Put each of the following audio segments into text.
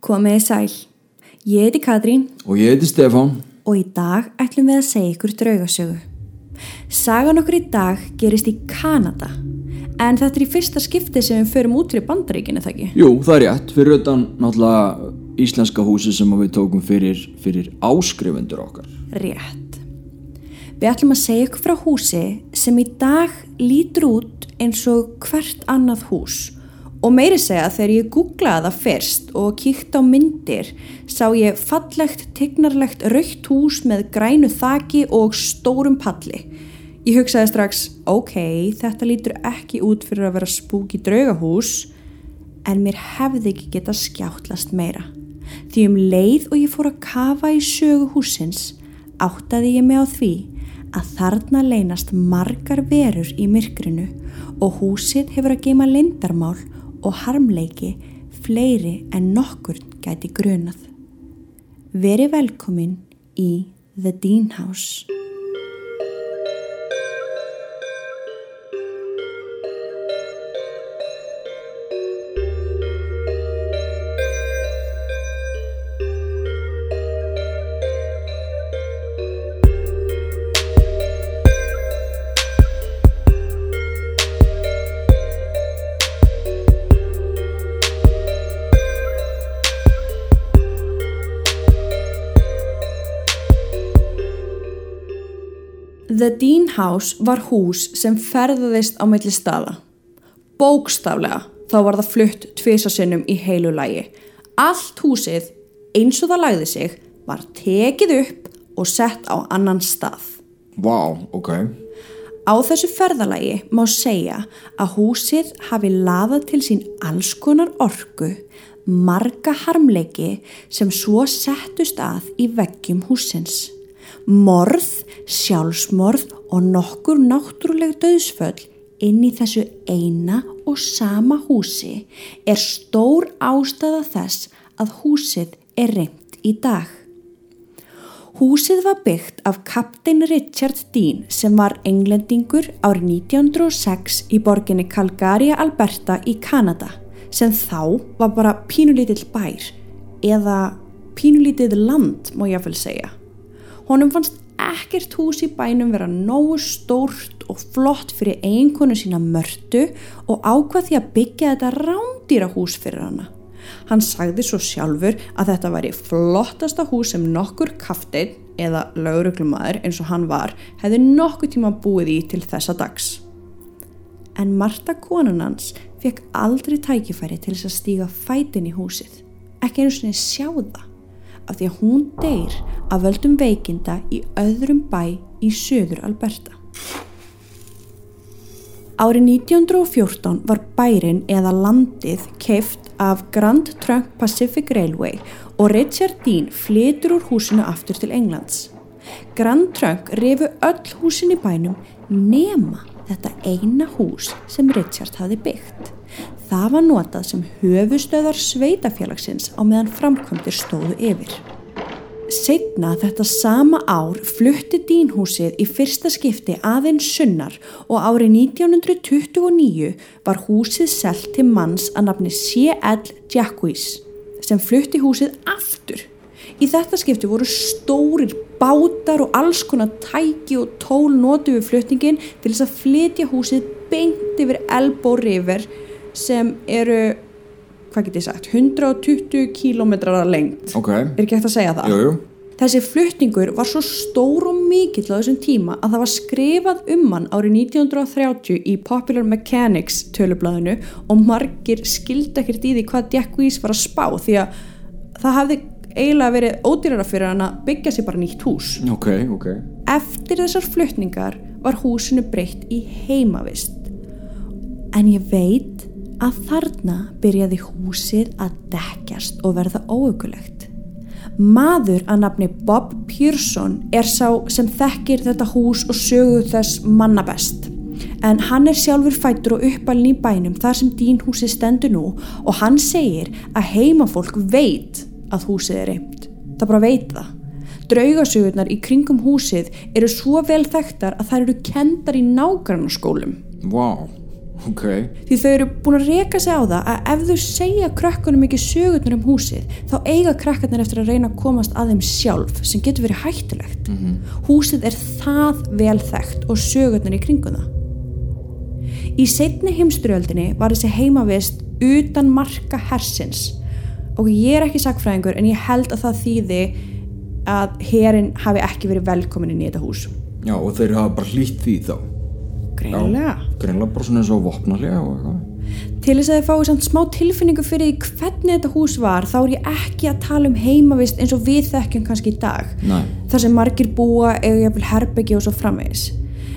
Komiði sæl. Ég heiti Katrín Og ég heiti Stefán. og í dag ætlum við að segja ykkur draugasögu. Sagan okkur í dag gerist í Kanada en þetta er í fyrsta skipti sem við förum út fyrir bandaríkinu það ekki. Jú, það er rétt. Fyrir utan náttúrulega íslenska húsi sem við tókum fyrir, fyrir áskrifundur okkar. Rétt. Við ætlum að segja ykkur frá húsi sem í dag lítur út eins og hvert annað hús og meiri segja þegar ég googlaði það fyrst og kíkt á myndir sá ég fallegt, tignarlegt raukt hús með grænu þaki og stórum palli. Ég hugsaði strax, ok, þetta lítur ekki út fyrir að vera spúki draugahús en mér hefði ekki geta skjáttlast meira. Því um leið og ég fór að kafa í sögu húsins áttaði ég mig á því að þarna leynast margar verur í myrkrinu og húsið hefur að geima lindarmál og harmleiki fleiri en nokkur gæti grunað. Veri velkomin í The Dean House. The Dean House var hús sem ferðaðist á milli staða. Bókstaflega þá var það flutt tvisasinnum í heilu lægi. Allt húsið eins og það lagði sig var tekið upp og sett á annan stað. Vá, ok. Á þessu ferðalagi má segja að húsið hafi laðað til sín alls konar orku, marga harmleiki sem svo settust að í veggjum húsins. Morð, sjálfsmorð og nokkur náttúruleg döðsföll inn í þessu eina og sama húsi er stór ástæða þess að húsið er reynd í dag. Húsið var byggt af kaptein Richard Dean sem var englendingur árið 1906 í borginni Calgary, Alberta í Kanada sem þá var bara pínulítill bær eða pínulítið land má ég að vel segja. Honum fannst ekkert hús í bænum vera nógu stórt og flott fyrir eiginkonu sína mörtu og ákvað því að byggja þetta rándýra hús fyrir hana. Hann sagði svo sjálfur að þetta væri flottasta hús sem nokkur kafteinn eða lauruglumæður eins og hann var hefði nokkuð tíma búið í til þessa dags. En Marta konun hans fekk aldrei tækifæri til þess að stíga fætin í húsið, ekki einu sinni sjá það af því að hún deyr af völdum veikinda í öðrum bæ í söður Alberta. Árið 1914 var bærin eða landið keift af Grand Trunk Pacific Railway og Richard Dean flytur úr húsinu aftur til Englands. Grand Trunk refu öll húsin í bænum nema þetta eina hús sem Richard hafi byggt. Það var notað sem höfustöðar sveitafélagsins á meðan framkvæmdir stóðu yfir. Setna þetta sama ár flutti dýnhúsið í fyrsta skipti aðeins sunnar og árið 1929 var húsið selt til manns að nafni C.L. Jacques sem flutti húsið aftur. Í þetta skipti voru stórir bátar og alls konar tæki og tól notu við flutningin til þess að flytja húsið beint yfir Elbow River sem eru, hvað get ég sagt, 120 kílómetrar lengt. Ok. Er ekki hægt að segja það? Jú, jú. Þessi flutningur var svo stór og mikill á þessum tíma að það var skrifað um hann árið 1930 í Popular Mechanics tölublaðinu og margir skildi ekkert í því hvað Jack Weiss var að spá því að það hafði eiginlega verið ódýrara fyrir hann að byggja sér bara nýtt hús. Ok, ok. Eftir þessar flutningar var húsinu breytt í heimavist. En ég veit að þarna byrjaði húsið að dekkjast og verða óökulegt. Maður að nafni Bob Pearson er sá sem þekkir þetta hús og sögu þess manna best. En hann er sjálfur fættur og uppalinn í bænum þar sem dýnhúsið stendur nú og hann segir að heimafólk veit að húsið er reynd. Það bara veit það. Draugasögurnar í kringum húsið eru svo vel þekktar að þær eru kendar í nágrannarskólum. Vá, ok, Því þau eru búin að reka sig á það að ef þau segja krökkunum ekki sögurnar um húsið þá eiga krakkarnir eftir að reyna að komast að þeim sjálf sem getur verið hættulegt. Húsið er það vel þekkt og sögurnar í kringum það. Í setni heimstyrjöldinni var þessi heimavist utan marka hersins og ég er ekki sakfræðingur en ég held að það þýði að herin hafi ekki verið velkomin inn í þetta hús. já og þeir hafa bara hlýtt því þá Greinlega. greinlega bara svona eins og vopnalega og eitthvað Til þess að þið fáið samt smá tilfinningu fyrir því hvernig þetta hús var þá er ég ekki að tala um heimavist eins og við þekkjum kannski í dag. Nei. Þar sem margir búa eða jafnvel herbyggi og svo framvegis.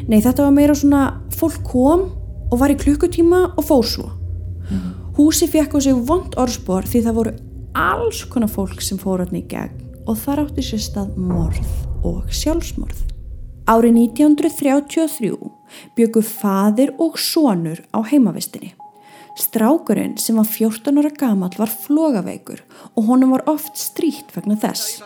Nei, þetta var meira svona fólk kom og var í klukkutíma og fór svo. Húsi fekk á sig vond orðspor því það voru alls konar fólk sem fór hann í gegn og þar átti sér stað morð og sjálfsmorð. Árið 1933 byggu fadir og sonur á heimavistinni. Strákurinn sem var 14 ára gamall var flogaveikur og honum var oft stríkt vegna þess.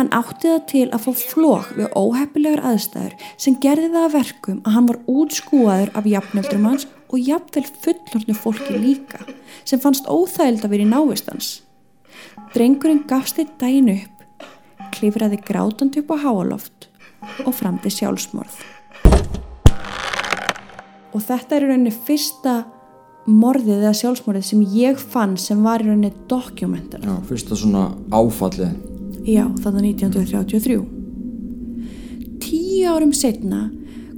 Hann átti það til að fá flog við óheppilegar aðstæður sem gerði það að verkum að hann var útskúaður af jafnöldrum hans og jafnvel fullornu fólki líka sem fannst óþægild að vera í návistans. Drengurinn gafst þitt daginn upp, klifraði grátandi upp á háaloft og framdi sjálfsmorð. Og þetta er í rauninni fyrsta morðið eða sjálfsmorðið sem ég fann sem var í rauninni dokumentar. já, fyrsta svona áfallið Já, þannig 1933. Tíu árum setna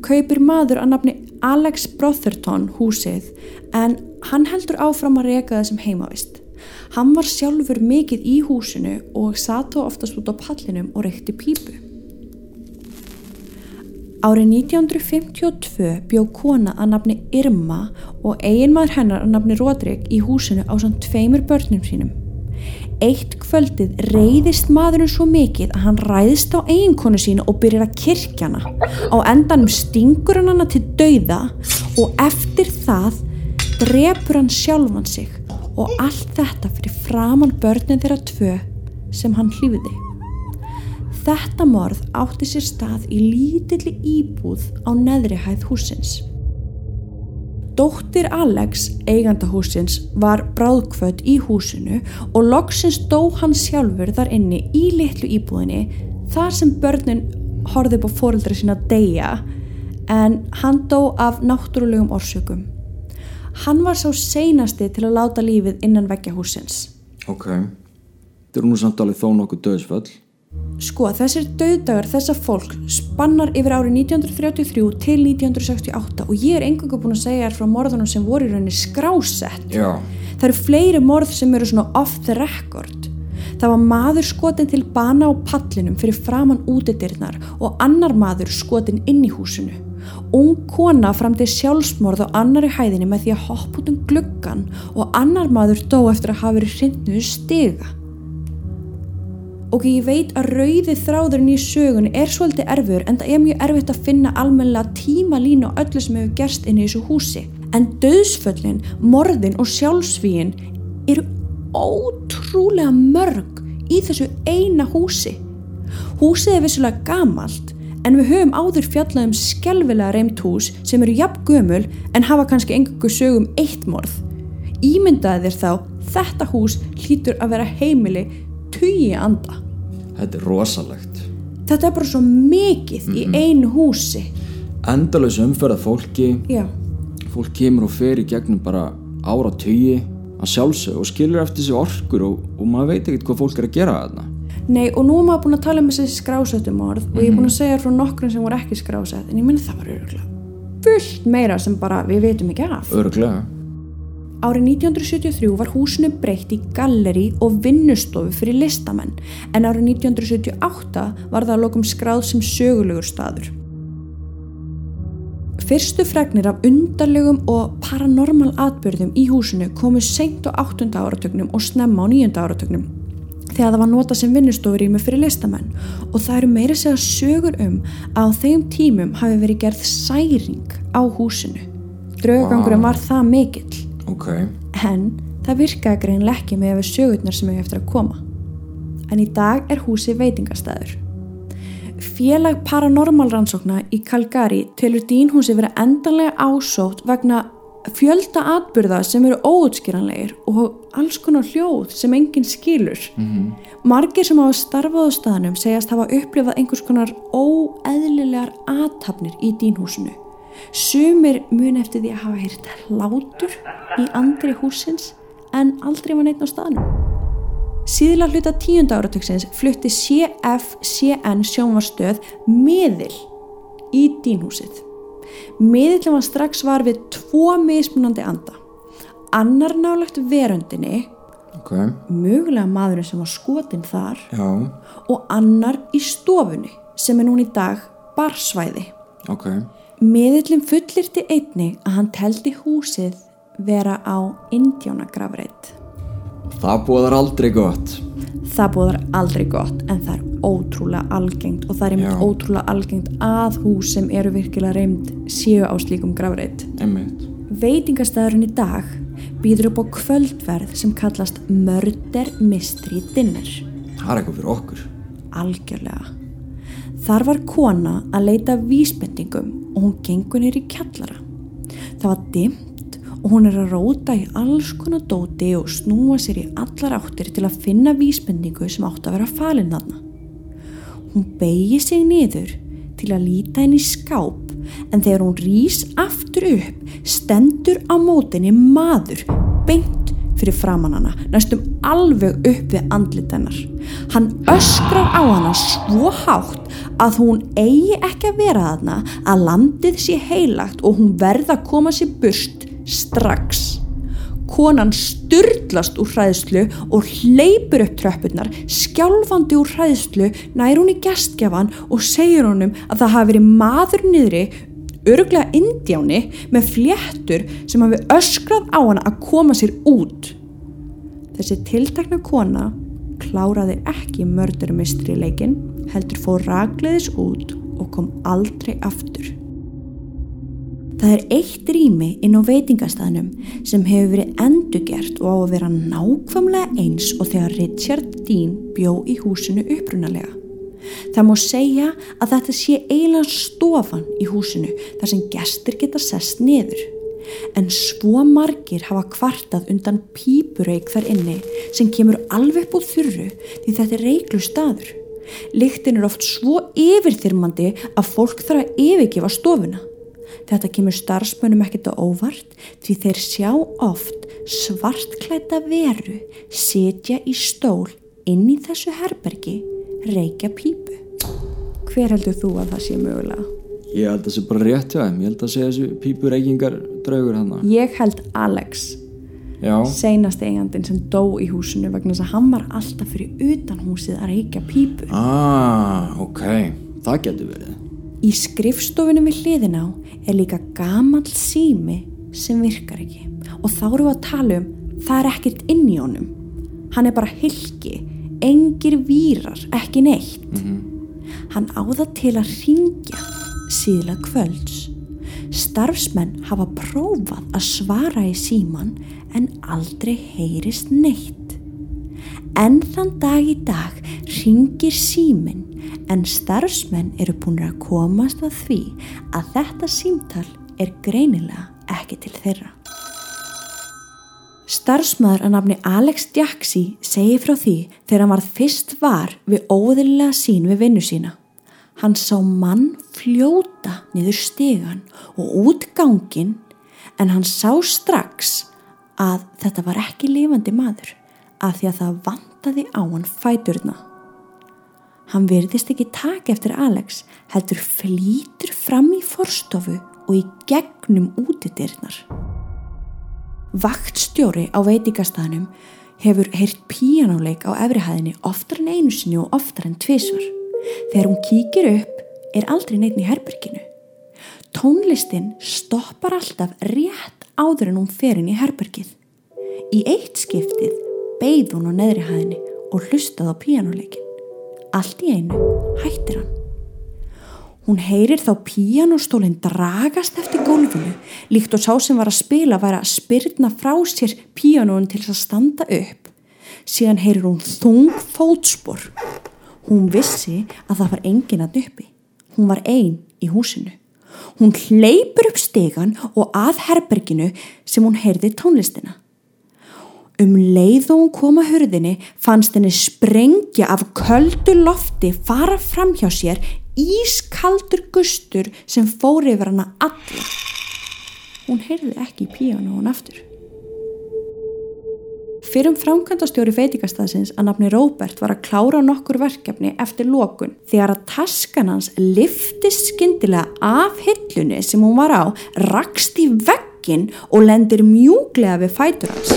kaupir maður að nafni Alex Brotherton húsið en hann heldur áfram að reka það sem heimavist. Hann var sjálfur mikið í húsinu og satt þó oftast út á pallinum og reykti pípu. Árið 1952 bjó kona að nafni Irma og eiginmaður hennar að nafni Rodrik í húsinu á samt tveimur börnum sínum. Eitt kvöldið reyðist maðurinn svo mikið að hann ræðist á eiginkonu sínu og byrjar að kirkjana. Á endanum stingur hann hana til dauða og eftir það drepur hann sjálfan sig og allt þetta fyrir framann börnin þeirra tvö sem hann hlýfiði. Þetta morð átti sér stað í lítilli íbúð á neðri hæð húsins. Dóttir Alex, eiganda húsins, var bráðkvöld í húsinu og loksins dó hann sjálfur þar inni í litlu íbúðinni þar sem börnin horfði upp á fóreldra sína deyja en hann dó af náttúrulegum orsökum. Hann var sá seinasti til að láta lífið innan veggja húsins. ok, þetta eru nú samt alveg þó nokkuð döðsföll Sko, þessir döðdagar þessa fólk spannar yfir árið 1933 til 1968 og ég er engangu búin að segja þér frá morðunum sem voru í rauninni skrásett. já, Það eru fleiri morð sem eru svona off the record. Það var maður skotin til bana á pallinum fyrir framann útidirnar og annar maður skotin inn í húsinu. Ung kona framdi sjálfsmorð á annari hæðinni með því að hoppa út um gluggan og annar maður dó eftir að hafa verið hrindnuðu stiga. Ok, ég veit að rauði þráðurinn í sögunni er svolítið erfur en það er mjög erfitt að finna almennilega tímalínu á öllu sem hefur gerst inn í þessu húsi. En döðsföllin, morðin og sjálfsvíin eru ótrúlega mörg í þessu eina húsi. Húsið er vissulega gamalt en við höfum áður fjallað um skelvilega reymt hús sem eru jafn gömul en hafa kannski engu sögum eitt morð. Ímyndaði þér þá, þetta hús hlýtur að vera heimili tugi anda. þetta er rosalegt. Þetta er bara svo mikið í einu húsi. endalaus umferða fólki. Já, fólk kemur og fer í gegnum bara ára tugi að sjálfsög og skilur eftir sig orkur og, og maður veit ekkert hvað fólk er að gera þarna. Nei og nú er maður búin að tala um þessi skrásettum orð og ég er búin að segja frá nokkrum sem voru ekki skrásett en ég minni það var öruglega fullt meira sem bara við veitum ekki af. örglega Árið 1973 var húsinu breytt í galleri og vinnustofu fyrir listamenn en árið 1978 var það að lokum skráð sem sögulegur staður. Fyrstu fregnir af undarlegum og paranormal atbyrðum í húsinu komu seint á 8. áratögnum og snemma á 9. áratögnum þegar það var notað sem vinnustofur í mig fyrir listamenn og það eru meira segja sögur um að á þeim tímum hafi verið gerð særing á húsinu. Draugangurinn var það mikill ok, en það virkaði greinlega ekki með við sögurnar sem hefur eftir að koma. En í dag er húsi veitingastæður. Félag paranormal rannsókna í Calgary telur dýnhúsi vera endanlega ásótt vegna fjölda atbyrða sem eru óutskýranlegir og alls konar hljóð sem enginn skilur. -hmm. Margir sem hafa starfað á staðnum segjast hafa upplifað einhvers konar óeðlilegar aðtapnir í dýnhúsinu. Sumir mun eftir því að hafa heyrt hlátur í andri húsins en aldrei var neitt á staðnum. Síðla hluta tíunda áratöksins flutti CFCN sjónvarstöð miðil í dýnhúsið. Miðillin var strax var við tvo mismunandi anda. Annar nálagt veröndinni, ok, mögulega maðurinn sem var skotin þar já, og annar í stofunni sem er núna í dag barsvæði. ok, Miðillin fullirti einni að hann teldi húsið vera á indjánagrafreit. það búðar aldrei gott. Það búðar aldrei gott en það er ótrúlega algengt og það er einmitt Já. ótrúlega algengt að hús sem eru virkilega reymd séu á slíkum grafreit. Einmitt. Veitingastæðurinn í dag býður upp á kvöldverð sem kallast Murder Mystery Dinner. Það er eitthvað fyrir okkur. Algjörlega. Þar var kona að leita vísbendingum og hún gengur í kjallara. Það var dimmt og hún er að róta í alls konar dóti og snúa sér í allar áttir til að finna vísbendingu sem átt að vera falin þarna. Hún beigi sig niður til að líta henni í skáp en þegar hún rís aftur upp stendur á mótinni maður beint fyrir framann hana næstum alveg upp við andlit hennar. Hann öskrar á hana svo hátt að hún eigi ekki að vera þarna að landið sé heilagt og hún verða að koma sér burt strax. Konan styrlast úr hræðslu og hleypur upp tröppurnar, skjálfandi úr hræðslu, nær hún í gestgjafan og segir honum að það hafi verið maður niðri, öruglega indjáni, með fléttur sem hafi öskrað á hana að koma sér út. Þessi tiltakna kona kláraði ekki mördurimistri leikin, heldur fór ragleðis út og kom aldrei aftur. Það er eitt rými inn á veitingastæðnum sem hefur verið endugert og á að vera nákvæmlega eins og þegar Richard Dean bjó í húsinu upprunalega. Það má segja að þetta sé eiginlega stofan í húsinu þar sem gestir geta sest niður. En svo margir hafa kvartað undan pípureik þar inni sem kemur alveg úr þurru því þetta er reiklu staður. Lyktin er oft svo yfirþyrmandi að fólk þarf að yfirgefa stofuna. Þetta kemur starfsmönnum ekkert á óvart því þeir sjá oft svartklæta veru sitja í stól inn í þessu herbergi reykja pípu. Hver heldur þú að það sé mögulega? Ég held að það sé bara rétt hjá þeim. Ég held að sé þessu pípureykingar draugur hann. Ég held Alex, Já, seinast eigandinn sem dó í húsinu vegna þess að hann var alltaf fyrir utan húsið að reykja pípu. ah, ok, það getur verið. Í skrifstofunum við hliðin á er líka gamall sími sem virkar ekki og þá erum við að tala um það er ekkert inn í honum. Hann er bara hilki, engir vírar, ekki neitt. Hann áða til að ringja síðla kvölds. Starfsmenn hafa prófað að svara í síman en aldrei heyrist neitt. En þann dag í dag ringir símin en starfsmenn eru búin að komast að því að þetta símtal er greinilega ekki til þeirra. Starfsmaður að nafni Alex Jaxi segir frá því þegar hann varð fyrst var við óðurlega sín við vinnu sína. Hann sá mann fljóta niður stegan og út gangin en hann sá strax að þetta var ekki lifandi maður af því að það vantaði á hann fæturna. Hann virðist ekki taka eftir Alex heldur flýtur fram í forstofu og í gegnum útidyrnar. Vaktstjóri á veitingastæðanum hefur heyrt píjánuleik á efrihæðinni oftar en einu sinni og oftar en tvisvar. Þegar hún kíkir upp er aldrei neitt í herberginu. Tónlistin stoppar alltaf rétt áður en hún fer inn í herbergið. Í eitt skiptið beigð hún á neðri hæðinni og hlustaði á píjánuleikin. Allt í einu hættir hann. Hún heyrir þá píanostólinn dragast eftir gólfinu líkt og sá sem var að spila væri að spyrna frá sér píanóin til þess að standa upp. Síðan heyrir hún þung fótspor. Hún vissi að það var enginn að uppi. Hún var ein í húsinu Hún hleypur upp stegan og að herberginu sem hún heyrði tónlistina. Um leið og hún kom að hurðinni fannst henni sprengja af köldu lofti fara fram hjá sér ískaldur gustur sem fór yfir hana alla. Hún heyrði ekki í píjánu hún aftur. Fyrir um framkvæmdastjóri veitikastæðsins að nafni Róbert var að klára nokkur verkefni eftir lókun þegar að taskan hans liftist skyndilega af hillunni sem hún var á, rakst í veggin og lendir mjúglega við fætur hans.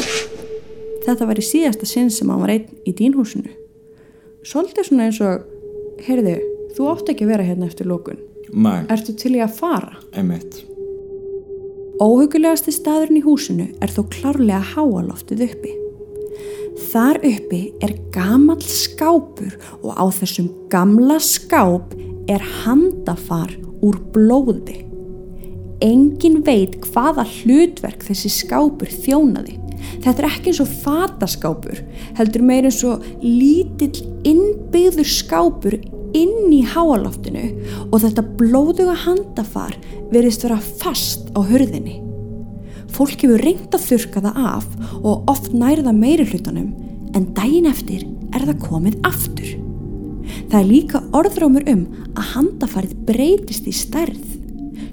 Þetta var í síðasta sinn sem hann var einn í dínhúsinu. Svolítið svona eins og, heyrðu, þú átt ekki að vera hérna eftir lókun. Nei, Ertu til í að fara? einmitt. Óhugulegasti staðurinn í húsinu er þó klárlega háaloftið uppi. Þar uppi er gamall skápur og á þessum gamla skáp er handafar úr blóði. Engin veit hvaða hlutverk þessi skápur þjónaði. Þetta er ekki eins og fataskápur, heldur meir eins og lítill innbyggður skápur inn í háaloftinu og þetta blóðuga handafar verðist vera fast á hurðinni. Fólk hefur reynd að þurka það af og oft nærða meiri hlutanum en daginn eftir er það komið aftur. Það er líka orðrámur um að handafarið breytist í stærð.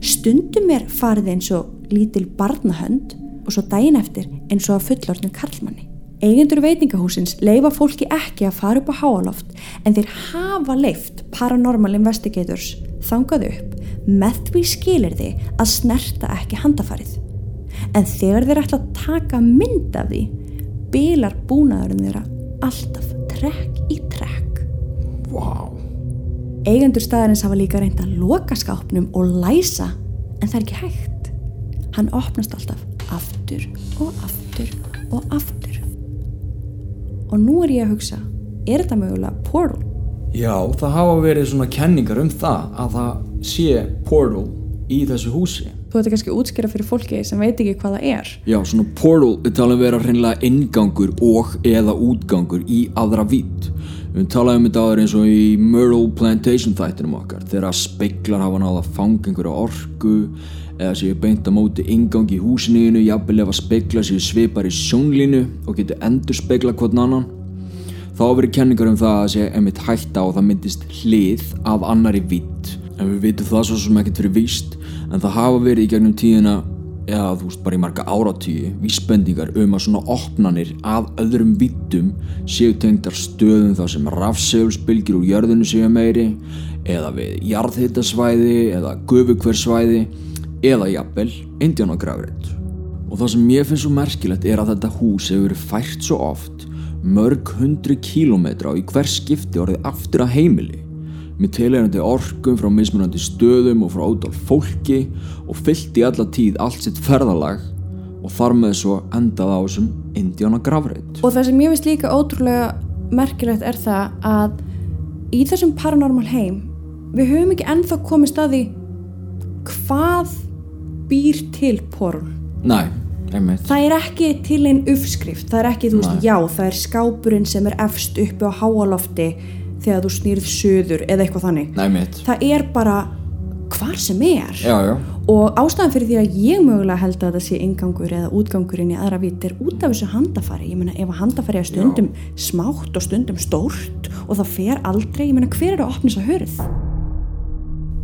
Stundum er farið eins og lítil barnahönd og svo daginn eftir eins og að fullorðnum karlmanni. Eigendur veitingahúsins leifa fólki ekki að fara upp á háaloft en þeir hafa leift Paranormal Investigators þangað upp með því skilir þið að snerta ekki handafarið. En þegar þeir ætla að taka mynd af því, bilar búnaðurinn þeirra alltaf trekk í trekk. Vá. Eigendur staðarins hafa líka reynd að loka skápnum og læsa en það er ekki hægt. Hann opnast alltaf aftur og aftur og aftur. Og nú er ég að hugsa, er þetta mögulega portal? Já, það hafa verið svona kenningar um það að það sé portal í þessu húsi. Þú ætti kannski útskýra fyrir fólki sem veit ekki hvað það er. Já, svona portal er talað um að vera hreinlega ingangur og eða útgangur í aðra vít. Við talaðum um þetta áður eins og í Myrtle Plantation þættinum okkar þegar speiklar hafa náða að fanga einhverja orku eða séu beint á móti ingang í húsinniðinu jafnvel ef að speikla séu svipar í sjónlínu og getur endur speikla hvern annan. Þá verið kenningar um það að sé einmitt hætta og það myndist hlið af annari vít en við vitum það svo sem ekkert fyrir víst en það hafa verið í gegnum tíðina eða þú veist bara í marga áratíu vísbendingar um að svona opnanir að öðrum vittum séu tengdar stöðum þar sem rafsegulsbylgjur úr jörðinu séu meiri eða við jarðhittasvæði eða gufukversvæði eða jafnvel indjánagrafrið og það sem ég finnst svo merkilegt er að þetta hús hefur verið fært svo oft mörg hundru kílómetra og í hver skipti orðið aftur að heimili með tilhengandi orkum frá mismunandi stöðum og frá ótal fólki og fyllt í alla tíð allt sitt ferðalag og þar með svo endað á þessum indjána grafreit. Og það sem ég veist líka ótrúlega merkilegt er það að í þessum paranormal heim við höfum ekki ennþá komið staði hvað býr til porl. Næ, einmitt. Það er ekki til einn uppskrift, það er ekki, þú veist, Nei. já, það er skápurinn sem er efst uppi á háalofti þegar þú snýrð söður eða eitthvað þannig. Einmitt. Það er bara hvar sem er. Já, já. Og ástæðan fyrir því að ég mögulega held að það sé ingangur eða útgangur inn í aðra vít er út af þessu handafari. Ég meina ef að handafari er stundum smátt og stundum stórt og það fer aldrei, ég meina hver er að opna þess að hörð?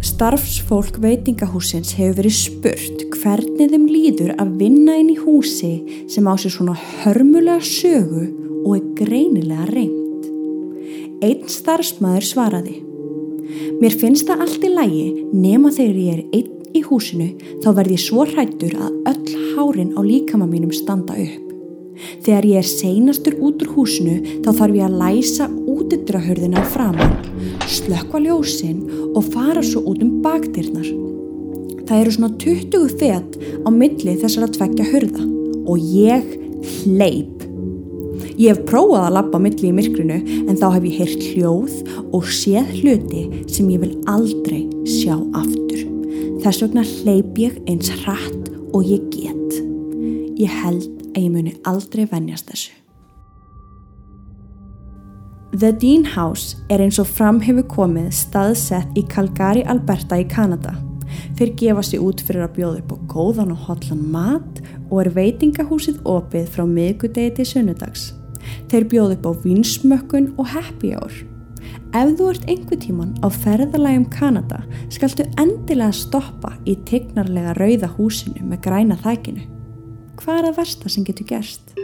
Starfsfólk veitingahúsins hefur verið spurt hvernig þeim líður að vinna inn í húsi sem á sér svona hörmulega sögu og er greinilega reynd. Einn starfsmæður svaraði Mér finnst það allt í lægi nema þegar ég er einn í húsinu þá verð ég svo hrættur að öll hárin á líkama mínum standa upp. Þegar ég er seinastur út úr húsinu þá þarf ég að læsa útidrahörðina framann, slökkva ljósin og fara svo út um bakdyrnar. Það eru svona 20 fet á milli þessar að tvekja hörða og ég hleyp. Ég hef prófað að labba milli í myrkrinu en þá hef ég heyrt hljóð og séð hluti sem ég vil aldrei sjá aftur. Þess vegna hleyp ég eins hratt og ég get. Ég held að ég muni aldrei venjast þessu. The Dean House er eins og fram hefur komið staðsett í Calgary, Alberta í Kanada. Þeir gefa sig út fyrir að bjóða upp á góðan og hotlan mat og er veitingahúsið opið frá miðgudegi til sunnudags. Þeir bjóða upp á vinsmökkun og happy hour. Ef þú ert einhver tíman á ferðalægum Kanada skaltu endilega stoppa í tignarlega rauða húsinu með græna þækinu. Hvað er það versta sem getur gerst?